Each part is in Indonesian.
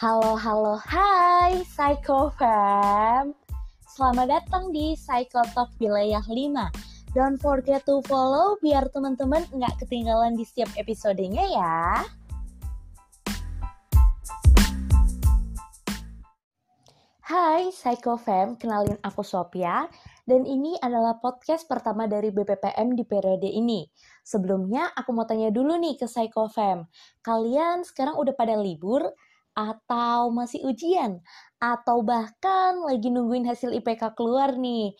Halo, halo, hai Psycho Fam. Selamat datang di Psycho Talk Wilayah 5. Don't forget to follow biar teman-teman nggak ketinggalan di setiap episodenya ya. Hai Psycho Fam, kenalin aku Sophia dan ini adalah podcast pertama dari BPPM di periode ini. Sebelumnya aku mau tanya dulu nih ke Psycho Fam, kalian sekarang udah pada libur atau masih ujian atau bahkan lagi nungguin hasil IPK keluar nih?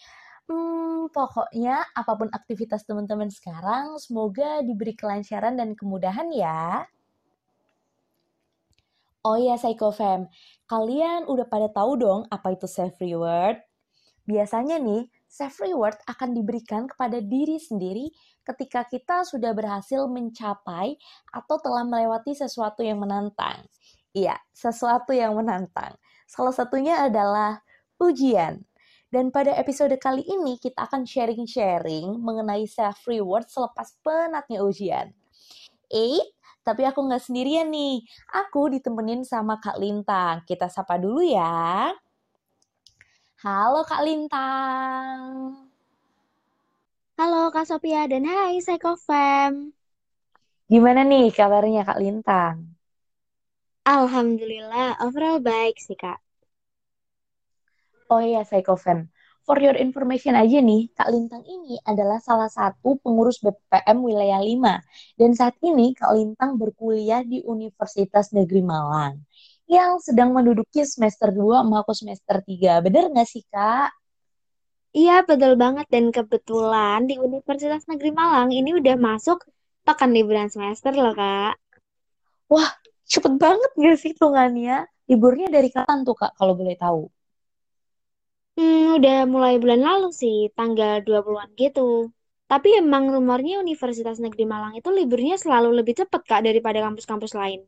Hmm, pokoknya apa pun aktivitas teman-teman sekarang, semoga diberi kelancaran dan kemudahan ya. Oh ya, Psycho Fam, kalian udah pada tahu dong apa itu self reward? Biasanya nih, self reward akan diberikan kepada diri sendiri ketika kita sudah berhasil mencapai atau telah melewati sesuatu yang menantang. Iya, sesuatu yang menantang. Salah satunya adalah ujian. Dan pada episode kali ini kita akan sharing-sharing mengenai self reward selepas penatnya ujian. Eh, tapi aku nggak sendirian nih. Aku ditemenin sama Kak Lintang. Kita sapa dulu ya. Halo Kak Lintang. Halo Kak Sophia dan hai Psychofam. Gimana nih kabarnya Kak Lintang? Alhamdulillah, overall baik sih Kak. Oh iya, Psychofan. For your information aja nih, Kak Lintang ini adalah salah satu pengurus BPM wilayah 5. Dan saat ini Kak Lintang berkuliah di Universitas Negeri Malang yang sedang menduduki semester 2 sama aku semester 3. Bener nggak sih, Kak? Iya, betul banget. Dan kebetulan di Universitas Negeri Malang ini udah masuk pekan liburan semester loh, Kak. Wah, cepet banget gak sih hitungannya? Liburnya dari kapan tuh, Kak, kalau boleh tahu? Hmm, udah mulai bulan lalu sih, tanggal 20-an gitu. Tapi emang rumornya Universitas Negeri Malang itu liburnya selalu lebih cepat, Kak, daripada kampus-kampus lain.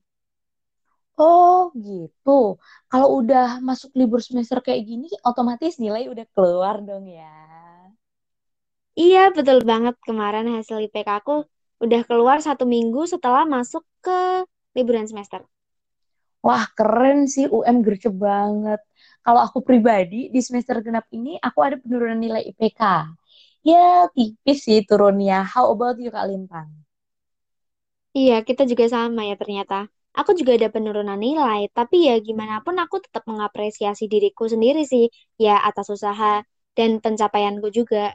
Oh gitu. Kalau udah masuk libur semester kayak gini, otomatis nilai udah keluar dong ya. Iya, betul banget. Kemarin hasil IPK aku udah keluar satu minggu setelah masuk ke liburan semester. Wah, keren sih UM gercep banget. Kalau aku pribadi, di semester genap ini aku ada penurunan nilai IPK. Ya, tipis sih turunnya. How about you, Kak Lintang? Iya, kita juga sama ya ternyata. Aku juga ada penurunan nilai, tapi ya gimana pun aku tetap mengapresiasi diriku sendiri sih, ya atas usaha dan pencapaianku juga.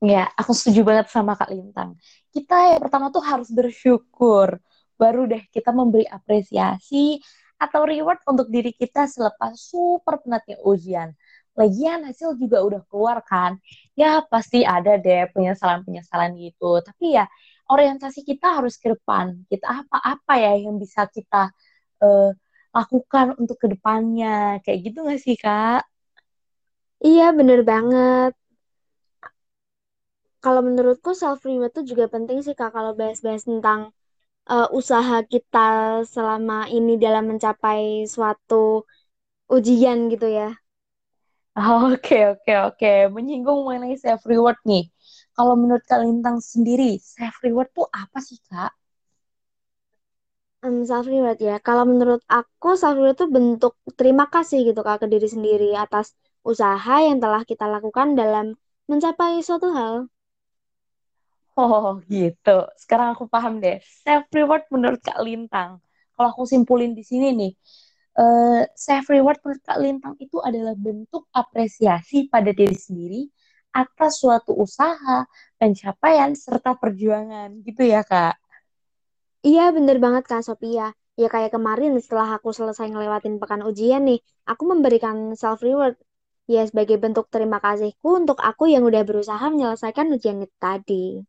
Ya, aku setuju banget sama Kak Lintang. Kita yang pertama tuh harus bersyukur. Baru deh kita memberi apresiasi atau reward untuk diri kita selepas super penatnya ujian. Lagian hasil juga udah keluar kan. Ya pasti ada deh penyesalan-penyesalan gitu. Tapi ya orientasi kita harus ke depan. Kita apa-apa ya yang bisa kita uh, lakukan untuk ke depannya. Kayak gitu gak sih, Kak? Iya, bener banget. Kalau menurutku self reward itu juga penting sih, Kak, kalau bahas-bahas tentang uh, usaha kita selama ini dalam mencapai suatu ujian gitu ya. Oke, oke, oke. Menyinggung mengenai self reward nih. Kalau menurut Kak Lintang sendiri, self reward tuh apa sih Kak? Um, self reward ya. Kalau menurut aku self reward itu bentuk terima kasih gitu Kak ke diri sendiri atas usaha yang telah kita lakukan dalam mencapai suatu hal. Oh gitu. Sekarang aku paham deh. Self reward menurut Kak Lintang. Kalau aku simpulin di sini nih, uh, self reward menurut Kak Lintang itu adalah bentuk apresiasi pada diri sendiri atas suatu usaha, pencapaian, serta perjuangan. Gitu ya, Kak? Iya, bener banget, Kak Sophia. Ya kayak kemarin setelah aku selesai ngelewatin pekan ujian nih, aku memberikan self-reward. Ya sebagai bentuk terima kasihku untuk aku yang udah berusaha menyelesaikan ujian itu tadi.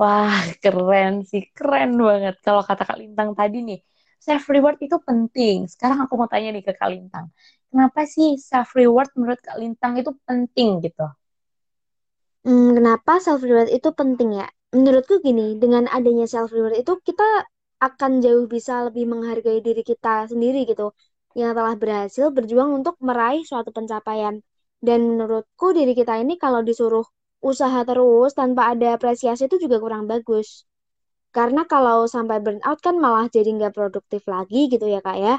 Wah, keren sih. Keren banget. Kalau kata Kak Lintang tadi nih, self-reward itu penting. Sekarang aku mau tanya nih ke Kak Lintang. Kenapa sih self-reward menurut Kak Lintang itu penting gitu? Hmm, kenapa self reward itu penting ya? Menurutku gini, dengan adanya self reward itu kita akan jauh bisa lebih menghargai diri kita sendiri gitu, yang telah berhasil berjuang untuk meraih suatu pencapaian. Dan menurutku diri kita ini kalau disuruh usaha terus tanpa ada apresiasi itu juga kurang bagus. Karena kalau sampai burnout kan malah jadi nggak produktif lagi gitu ya kak ya.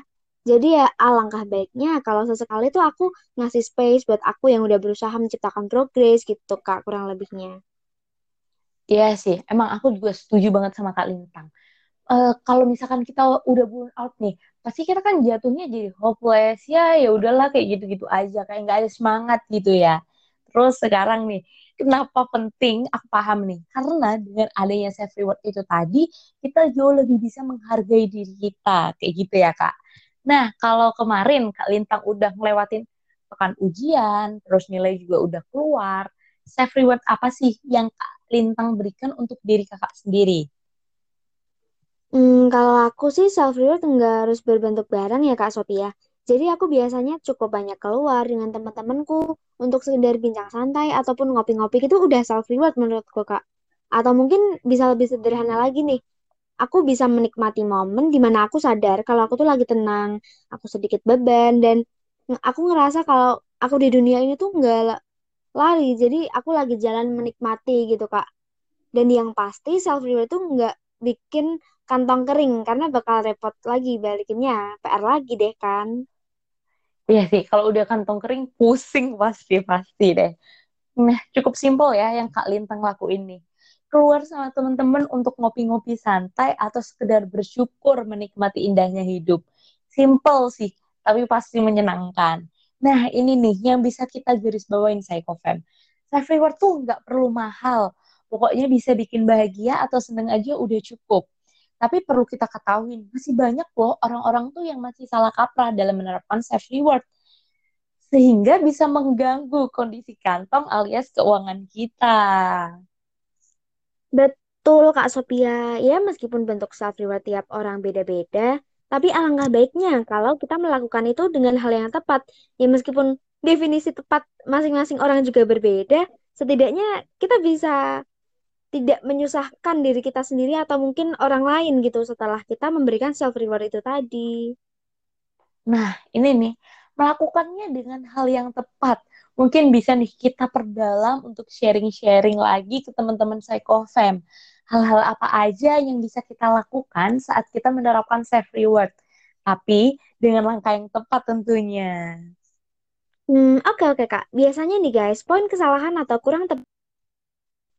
Jadi ya alangkah baiknya kalau sesekali tuh aku ngasih space buat aku yang udah berusaha menciptakan progres gitu kak kurang lebihnya. Iya sih, emang aku juga setuju banget sama Kak Lintang. Eh, kalau misalkan kita udah burn out nih, pasti kita kan jatuhnya jadi hopeless. Ya, ya udahlah kayak gitu-gitu aja, kayak nggak ada semangat gitu ya. Terus sekarang nih, kenapa penting? Aku paham nih, karena dengan adanya self reward itu tadi, kita jauh lebih bisa menghargai diri kita, kayak gitu ya Kak. Nah, kalau kemarin Kak Lintang udah ngelewatin pekan ujian, terus nilai juga udah keluar, self reward apa sih yang Kak Lintang berikan untuk diri kakak sendiri? Hmm, kalau aku sih self reward nggak harus berbentuk barang ya Kak Sophia. Jadi aku biasanya cukup banyak keluar dengan teman-temanku untuk sekedar bincang santai ataupun ngopi-ngopi itu udah self reward menurutku Kak. Atau mungkin bisa lebih sederhana lagi nih. Aku bisa menikmati momen di mana aku sadar kalau aku tuh lagi tenang, aku sedikit beban dan aku ngerasa kalau aku di dunia ini tuh nggak la- lari. Jadi aku lagi jalan menikmati gitu Kak. Dan yang pasti self reward itu nggak bikin kantong kering karena bakal repot lagi balikinnya. PR lagi deh kan. Iya sih, kalau udah kantong kering pusing pasti pasti deh. Nah, cukup simpel ya yang Kak Lintang lakuin nih. Keluar sama teman-teman untuk ngopi-ngopi santai atau sekedar bersyukur menikmati indahnya hidup. Simple sih, tapi pasti menyenangkan. Nah, ini nih yang bisa kita garis bawain Psychofam. Self reward tuh nggak perlu mahal. Pokoknya bisa bikin bahagia atau seneng aja udah cukup. Tapi perlu kita ketahui, masih banyak loh orang-orang tuh yang masih salah kaprah dalam menerapkan self reward sehingga bisa mengganggu kondisi kantong alias keuangan kita. Betul Kak Sophia. Ya meskipun bentuk self reward tiap orang beda-beda, tapi alangkah baiknya kalau kita melakukan itu dengan hal yang tepat. Ya meskipun definisi tepat masing-masing orang juga berbeda, setidaknya kita bisa tidak menyusahkan diri kita sendiri atau mungkin orang lain gitu setelah kita memberikan self reward itu tadi. Nah, ini nih, melakukannya dengan hal yang tepat. Mungkin bisa nih kita perdalam untuk sharing-sharing lagi ke teman-teman Psychofam. Hal-hal apa aja yang bisa kita lakukan saat kita menerapkan self reward. Tapi dengan langkah yang tepat tentunya. Hmm, oke oke Kak. Biasanya nih guys, poin kesalahan atau kurang tepat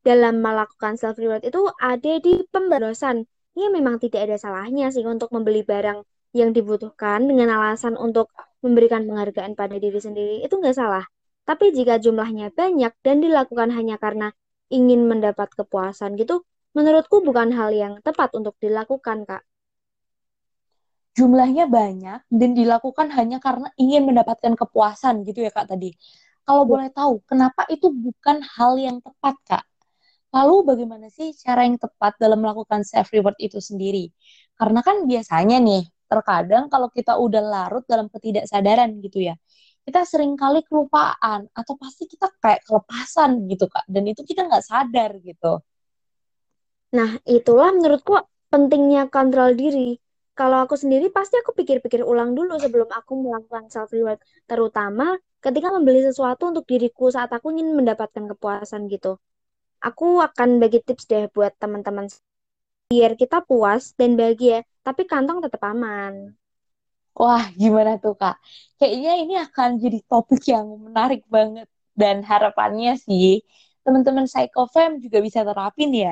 dalam melakukan self reward itu ada di pemborosan. Ya memang tidak ada salahnya sih untuk membeli barang yang dibutuhkan dengan alasan untuk memberikan penghargaan pada diri sendiri itu nggak salah. Tapi jika jumlahnya banyak dan dilakukan hanya karena ingin mendapat kepuasan gitu, menurutku bukan hal yang tepat untuk dilakukan, Kak. Jumlahnya banyak dan dilakukan hanya karena ingin mendapatkan kepuasan gitu ya Kak tadi. Kalau boleh tahu, kenapa itu bukan hal yang tepat Kak? Lalu bagaimana sih cara yang tepat dalam melakukan self reward itu sendiri? Karena kan biasanya nih, terkadang kalau kita udah larut dalam ketidaksadaran gitu ya, kita sering kali kelupaan atau pasti kita kayak kelepasan gitu Kak, dan itu kita nggak sadar gitu. Nah, itulah menurutku pentingnya kontrol diri. Kalau aku sendiri pasti aku pikir-pikir ulang dulu sebelum aku melakukan self reward, terutama ketika membeli sesuatu untuk diriku saat aku ingin mendapatkan kepuasan gitu. Aku akan bagi tips deh buat teman-teman biar kita puas dan bahagia, tapi kantong tetap aman. Wah, gimana tuh Kak? Kayaknya ini akan jadi topik yang menarik banget dan harapannya sih teman-teman Psychofam juga bisa terapin ya.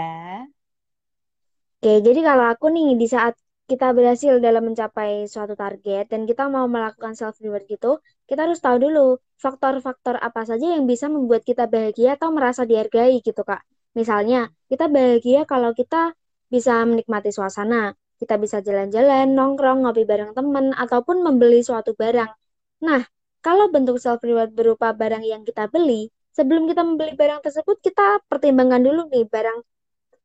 Oke, jadi kalau aku nih di saat kita berhasil dalam mencapai suatu target dan kita mau melakukan self reward gitu, kita harus tahu dulu faktor-faktor apa saja yang bisa membuat kita bahagia atau merasa dihargai gitu, Kak. Misalnya, kita bahagia kalau kita bisa menikmati suasana, kita bisa jalan-jalan, nongkrong, ngopi bareng teman, ataupun membeli suatu barang. Nah, kalau bentuk self reward berupa barang yang kita beli, sebelum kita membeli barang tersebut, kita pertimbangkan dulu nih barang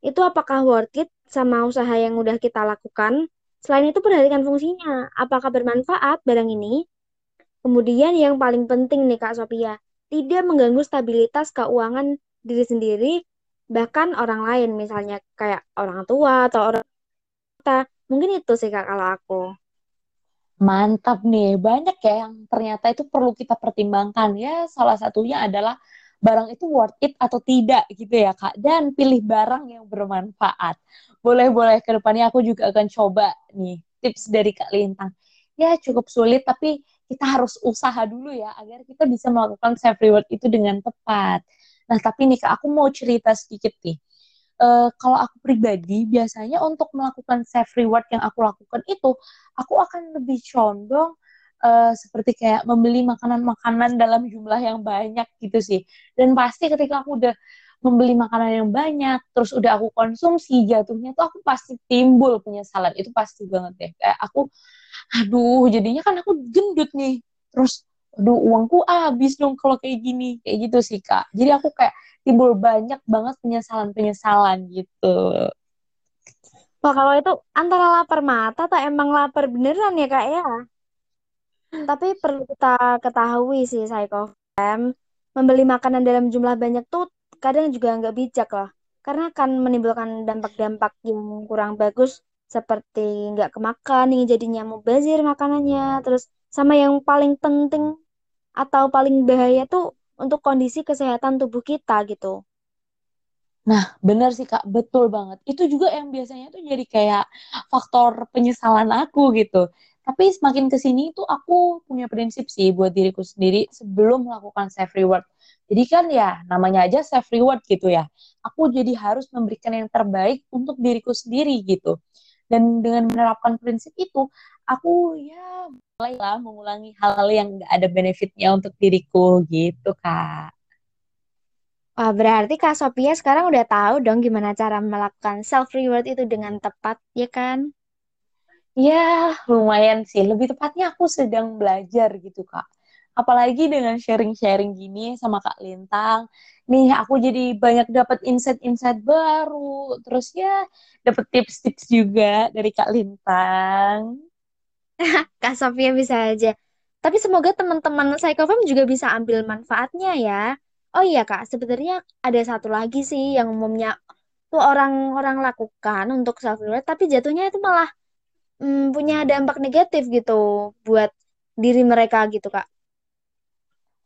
itu apakah worth it sama usaha yang udah kita lakukan? Selain itu, perhatikan fungsinya. Apakah bermanfaat barang ini? Kemudian yang paling penting nih Kak Sophia, tidak mengganggu stabilitas keuangan diri sendiri, bahkan orang lain, misalnya kayak orang tua atau orang kita. Mungkin itu sih Kak kalau aku. Mantap nih, banyak ya yang ternyata itu perlu kita pertimbangkan ya. Salah satunya adalah barang itu worth it atau tidak gitu ya Kak. Dan pilih barang yang bermanfaat. boleh-boleh ke depannya aku juga akan coba nih tips dari Kak Lintang. Ya cukup sulit tapi kita harus usaha dulu ya agar kita bisa melakukan self reward itu dengan tepat. Nah tapi nih Kak, aku mau cerita sedikit nih. Uh, kalau aku pribadi biasanya untuk melakukan self reward yang aku lakukan itu aku akan lebih condong uh, seperti kayak membeli makanan-makanan dalam jumlah yang banyak gitu sih. Dan pasti ketika aku udah membeli makanan yang banyak, terus udah aku konsumsi, jatuhnya tuh aku pasti timbul penyesalan. Itu pasti banget deh. Kayak aku, aduh, jadinya kan aku gendut nih. Terus, aduh, uangku habis dong kalau kayak gini. Kayak gitu sih, Kak. Jadi aku kayak timbul banyak banget penyesalan-penyesalan gitu. Wah, kalau itu antara lapar mata atau emang lapar beneran ya, Kak, ya? Tapi perlu kita ketahui sih, Psychofam, membeli makanan dalam jumlah banyak tuh kadang juga nggak bijak lah. Karena akan menimbulkan dampak-dampak yang kurang bagus seperti nggak kemakan, ingin jadinya mubazir makanannya. Terus sama yang paling penting atau paling bahaya tuh untuk kondisi kesehatan tubuh kita gitu. Nah, benar sih Kak, betul banget. Itu juga yang biasanya tuh jadi kayak faktor penyesalan aku gitu. Tapi semakin ke sini tuh aku punya prinsip sih buat diriku sendiri sebelum melakukan self reward. Jadi kan ya namanya aja self reward gitu ya. Aku jadi harus memberikan yang terbaik untuk diriku sendiri gitu. Dan dengan menerapkan prinsip itu, aku ya mulailah mengulangi hal-hal yang gak ada benefitnya untuk diriku gitu kak. Wah, berarti Kak Sophia sekarang udah tahu dong gimana cara melakukan self reward itu dengan tepat, ya kan? Ya, lumayan sih. Lebih tepatnya aku sedang belajar gitu, Kak. Apalagi dengan sharing-sharing gini sama Kak Lintang. Nih, aku jadi banyak dapat insight-insight baru. Terus ya, dapat tips-tips juga dari Kak Lintang. Kak Sofia bisa aja. Tapi semoga teman-teman Psychofam juga bisa ambil manfaatnya ya. Oh iya Kak, sebenarnya ada satu lagi sih yang umumnya tuh orang-orang lakukan untuk self reward, tapi jatuhnya itu malah hmm, punya dampak negatif gitu buat diri mereka gitu kak.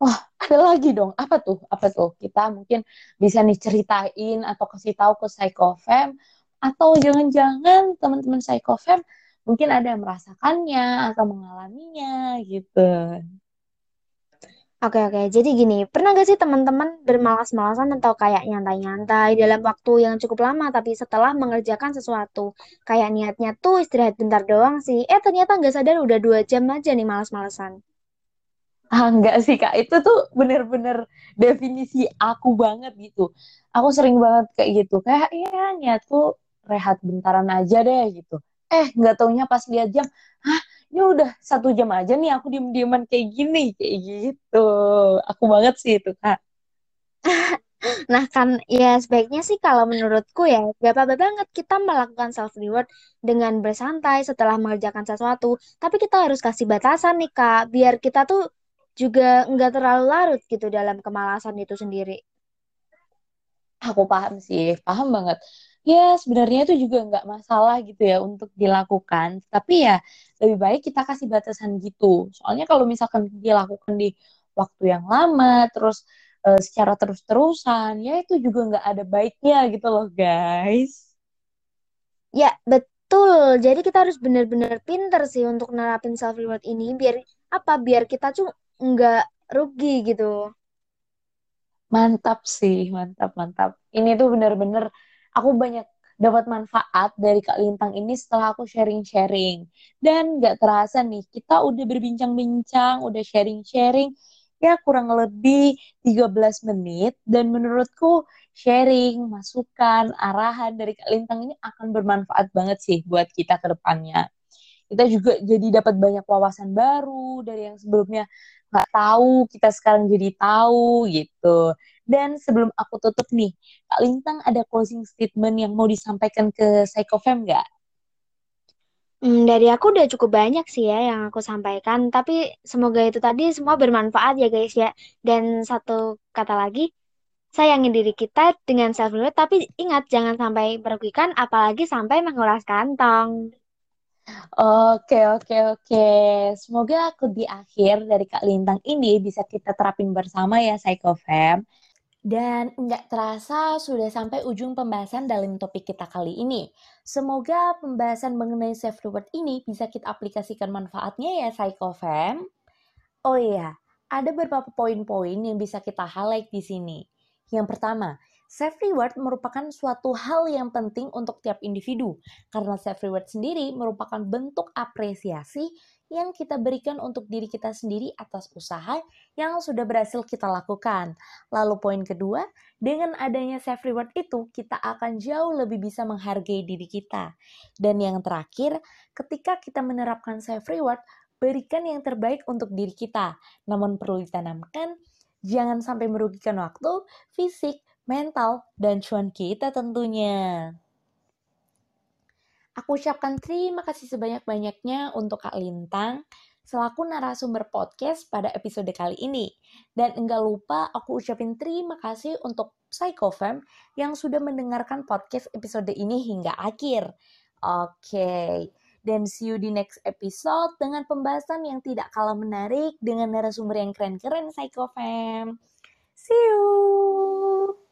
Wah, ada lagi dong. Apa tuh? Apa tuh? Kita mungkin bisa nih ceritain atau kasih tahu ke Psychofem atau jangan-jangan teman-teman Psychofem mungkin ada yang merasakannya atau mengalaminya gitu. Oke oke, jadi gini, pernah gak sih teman-teman bermalas-malasan atau kayak nyantai-nyantai dalam waktu yang cukup lama, tapi setelah mengerjakan sesuatu, kayak niatnya tuh istirahat bentar doang sih, eh ternyata nggak sadar udah dua jam aja nih malas-malasan. Ah, enggak sih Kak, itu tuh bener-bener definisi aku banget gitu. Aku sering banget kayak gitu, kayak ya niatku rehat bentaran aja deh gitu. Eh, nggak taunya pas lihat jam, hah ini udah satu jam aja nih aku diem-dieman kayak gini kayak gitu. Aku banget sih itu kak. Nah kan ya sebaiknya sih kalau menurutku ya gak apa-apa banget kita melakukan self reward dengan bersantai setelah mengerjakan sesuatu. Tapi kita harus kasih batasan nih kak biar kita tuh juga nggak terlalu larut gitu dalam kemalasan itu sendiri. Aku paham sih paham banget ya sebenarnya itu juga nggak masalah gitu ya untuk dilakukan. Tapi ya lebih baik kita kasih batasan gitu. Soalnya kalau misalkan dilakukan di waktu yang lama, terus uh, secara terus-terusan, ya itu juga nggak ada baiknya gitu loh guys. Ya betul. Jadi kita harus benar-benar pinter sih untuk nerapin self reward ini biar apa? Biar kita tuh nggak rugi gitu. Mantap sih, mantap, mantap. Ini tuh bener-bener aku banyak dapat manfaat dari Kak Lintang ini setelah aku sharing-sharing. Dan gak terasa nih, kita udah berbincang-bincang, udah sharing-sharing, ya kurang lebih 13 menit. Dan menurutku sharing, masukan, arahan dari Kak Lintang ini akan bermanfaat banget sih buat kita ke depannya. Kita juga jadi dapat banyak wawasan baru dari yang sebelumnya nggak tahu, kita sekarang jadi tahu gitu. Dan sebelum aku tutup nih, Kak Lintang ada closing statement yang mau disampaikan ke Psychofem nggak? Hmm, dari aku udah cukup banyak sih ya yang aku sampaikan, tapi semoga itu tadi semua bermanfaat ya guys ya. Dan satu kata lagi, sayangi diri kita dengan self love tapi ingat jangan sampai merugikan, apalagi sampai menguras kantong. Oke, oke, oke. Semoga aku di akhir dari Kak Lintang ini bisa kita terapin bersama ya, Psychofem Dan nggak terasa sudah sampai ujung pembahasan dalam topik kita kali ini. Semoga pembahasan mengenai self reward ini bisa kita aplikasikan manfaatnya ya Psychofam. Oh iya, ada beberapa poin-poin yang bisa kita highlight di sini. Yang pertama, self reward merupakan suatu hal yang penting untuk tiap individu karena self reward sendiri merupakan bentuk apresiasi yang kita berikan untuk diri kita sendiri atas usaha yang sudah berhasil kita lakukan. Lalu poin kedua, dengan adanya self reward itu kita akan jauh lebih bisa menghargai diri kita. Dan yang terakhir, ketika kita menerapkan self reward, berikan yang terbaik untuk diri kita. Namun perlu ditanamkan, jangan sampai merugikan waktu, fisik, mental, dan cuan kita tentunya. Aku ucapkan terima kasih sebanyak-banyaknya untuk Kak Lintang selaku narasumber podcast pada episode kali ini. Dan enggak lupa aku ucapin terima kasih untuk Psychofam yang sudah mendengarkan podcast episode ini hingga akhir. Oke, okay. dan see you di next episode dengan pembahasan yang tidak kalah menarik dengan narasumber yang keren-keren Psychofam. See you!